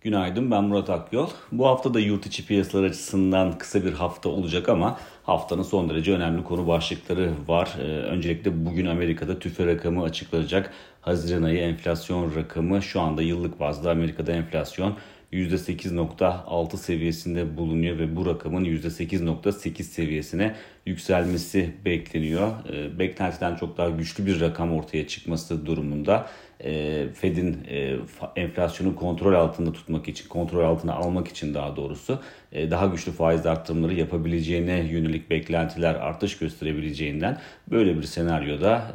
Günaydın ben Murat Akyol. Bu hafta da yurt içi piyasalar açısından kısa bir hafta olacak ama haftanın son derece önemli konu başlıkları var. Ee, öncelikle bugün Amerika'da tüfe rakamı açıklanacak. Haziran ayı enflasyon rakamı şu anda yıllık bazda Amerika'da enflasyon %8.6 seviyesinde bulunuyor ve bu rakamın %8.8 seviyesine yükselmesi bekleniyor. Ee, beklentiden çok daha güçlü bir rakam ortaya çıkması durumunda e, Fed'in e, enflasyonu kontrol altında tutmak için, kontrol altına almak için daha doğrusu e, daha güçlü faiz arttırımları yapabileceğine yönelik beklentiler artış gösterebileceğinden böyle bir senaryoda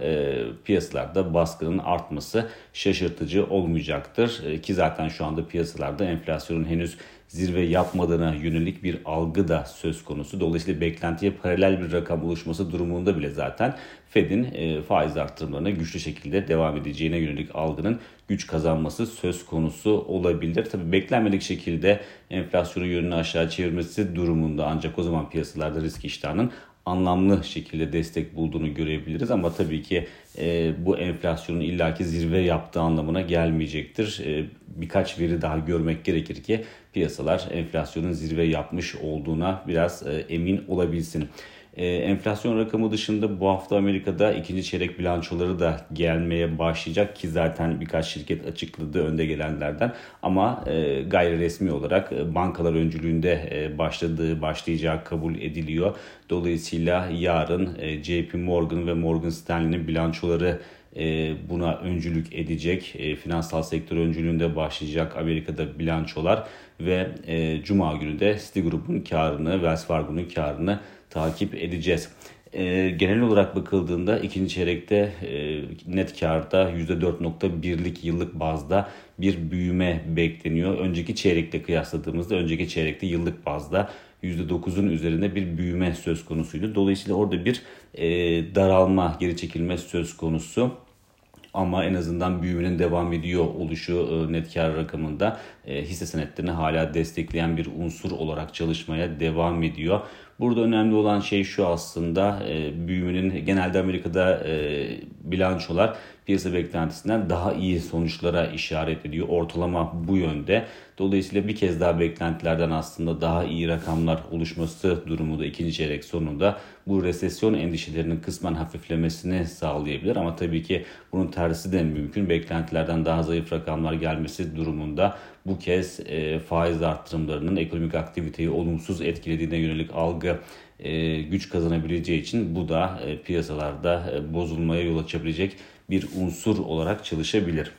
piyasalarda baskının artması şaşırtıcı olmayacaktır. Ki zaten şu anda piyasalarda enflasyonun henüz zirve yapmadığına yönelik bir algı da söz konusu. Dolayısıyla beklentiye paralel bir rakam oluşması durumunda bile zaten Fed'in e, faiz arttırımlarına güçlü şekilde devam edeceğine yönelik algının güç kazanması söz konusu olabilir. Tabi beklenmedik şekilde enflasyonu yönünü aşağı çevirmesi durumunda ancak o zaman piyasalarda risk iştahının anlamlı şekilde destek bulduğunu görebiliriz ama tabii ki e, bu enflasyonun illaki zirve yaptığı anlamına gelmeyecektir. E, birkaç veri daha görmek gerekir ki piyasalar enflasyonun zirve yapmış olduğuna biraz e, emin olabilsin. E, enflasyon rakamı dışında bu hafta Amerika'da ikinci çeyrek bilançoları da gelmeye başlayacak ki zaten birkaç şirket açıkladı önde gelenlerden ama e, gayri resmi olarak e, bankalar öncülüğünde e, başladığı başlayacağı kabul ediliyor. Dolayısıyla yarın JP Morgan ve Morgan Stanley'nin bilançoları buna öncülük edecek. E, finansal sektör öncülüğünde başlayacak Amerika'da bilançolar ve e, Cuma günü de Citigroup'un karını, Wells Fargo'nun karını takip edeceğiz. E, genel olarak bakıldığında ikinci çeyrekte e, net karda %4.1'lik yıllık bazda bir büyüme bekleniyor. Önceki çeyrekte kıyasladığımızda önceki çeyrekte yıllık bazda %9'un üzerinde bir büyüme söz konusuydu. Dolayısıyla orada bir e, daralma, geri çekilme söz konusu ama en azından büyümenin devam ediyor oluşu e, net kar rakamında e, hisse senetlerini hala destekleyen bir unsur olarak çalışmaya devam ediyor. Burada önemli olan şey şu aslında e, büyümenin genelde Amerika'da bilançolar piyasa beklentisinden daha iyi sonuçlara işaret ediyor. Ortalama bu yönde. Dolayısıyla bir kez daha beklentilerden aslında daha iyi rakamlar oluşması durumu da ikinci çeyrek sonunda bu resesyon endişelerinin kısmen hafiflemesini sağlayabilir. Ama tabii ki bunun tersi de mümkün. Beklentilerden daha zayıf rakamlar gelmesi durumunda bu kez e, faiz arttırımlarının ekonomik aktiviteyi olumsuz etkilediğine yönelik algı e, güç kazanabileceği için bu da e, piyasalarda e, bozulmaya yol açabilecek bir unsur olarak çalışabilir.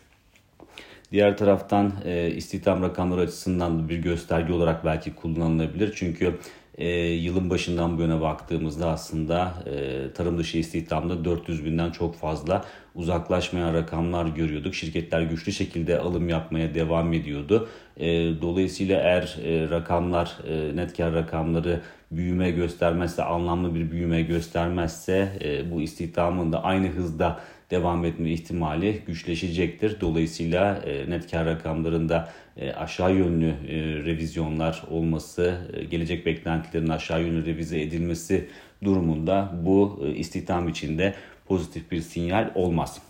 Diğer taraftan e, istihdam rakamları açısından bir gösterge olarak belki kullanılabilir. Çünkü e, yılın başından bu yana baktığımızda aslında e, tarım dışı istihdamda 400 binden çok fazla uzaklaşmayan rakamlar görüyorduk. Şirketler güçlü şekilde alım yapmaya devam ediyordu. E, dolayısıyla eğer e, rakamlar, e, net kar rakamları büyüme göstermezse, anlamlı bir büyüme göstermezse e, bu istihdamın da aynı hızda devam etme ihtimali güçleşecektir. Dolayısıyla e, net kar rakamlarında e, aşağı yönlü e, revizyonlar olması, gelecek beklentilerin aşağı yönlü revize edilmesi durumunda bu istihdam içinde pozitif bir sinyal olmaz.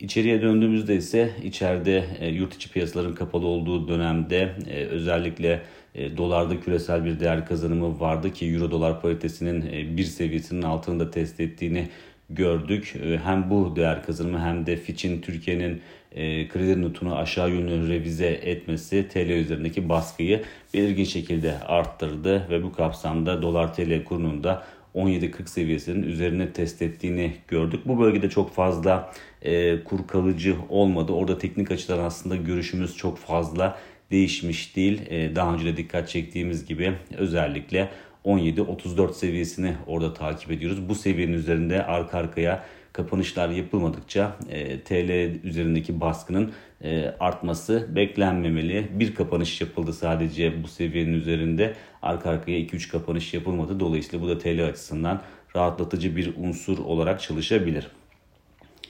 İçeriye döndüğümüzde ise içeride yurt içi piyasaların kapalı olduğu dönemde özellikle dolarda küresel bir değer kazanımı vardı ki euro dolar paritesinin bir seviyesinin altında test ettiğini gördük. E, hem bu değer kazanımı hem de Fitch'in Türkiye'nin e, kredi notunu aşağı yönlü revize etmesi TL üzerindeki baskıyı belirgin şekilde arttırdı ve bu kapsamda dolar TL kurunun da 17.40 seviyesinin üzerine test ettiğini gördük. Bu bölgede çok fazla e, kur kalıcı olmadı. Orada teknik açıdan aslında görüşümüz çok fazla değişmiş değil. E, daha önce de dikkat çektiğimiz gibi özellikle 17-34 seviyesini orada takip ediyoruz. Bu seviyenin üzerinde arka arkaya kapanışlar yapılmadıkça e, TL üzerindeki baskının e, artması beklenmemeli. Bir kapanış yapıldı sadece bu seviyenin üzerinde. Arka arkaya 2-3 kapanış yapılmadı. Dolayısıyla bu da TL açısından rahatlatıcı bir unsur olarak çalışabilir.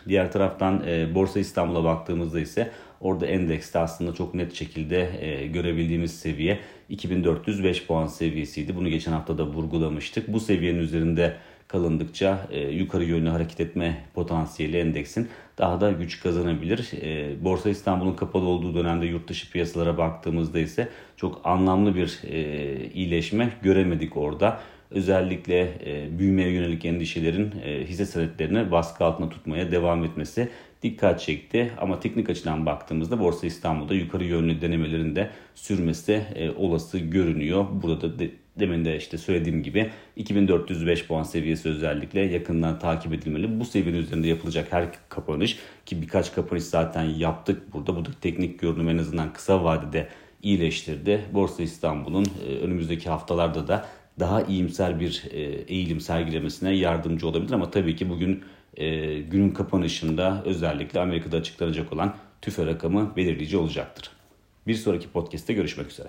Diğer taraftan e, Borsa İstanbul'a baktığımızda ise orada endekste aslında çok net şekilde e, görebildiğimiz seviye 2405 puan seviyesiydi. Bunu geçen hafta da vurgulamıştık. Bu seviyenin üzerinde kalındıkça e, yukarı yönlü hareket etme potansiyeli endeksin daha da güç kazanabilir. E, Borsa İstanbul'un kapalı olduğu dönemde yurt dışı piyasalara baktığımızda ise çok anlamlı bir e, iyileşme göremedik orada. Özellikle e, büyümeye yönelik endişelerin e, hisse senetlerini baskı altına tutmaya devam etmesi dikkat çekti. Ama teknik açıdan baktığımızda Borsa İstanbul'da yukarı yönlü denemelerin de sürmesi e, olası görünüyor. Burada da demin de işte söylediğim gibi 2405 puan seviyesi özellikle yakından takip edilmeli. Bu seviyenin üzerinde yapılacak her kapanış ki birkaç kapanış zaten yaptık burada. Bu da teknik görünüm en azından kısa vadede iyileştirdi. Borsa İstanbul'un e, önümüzdeki haftalarda da daha iyimser bir e, eğilim sergilemesine yardımcı olabilir ama tabii ki bugün e, günün kapanışında özellikle Amerika'da açıklanacak olan tüfe rakamı belirleyici olacaktır. Bir sonraki podcast'te görüşmek üzere.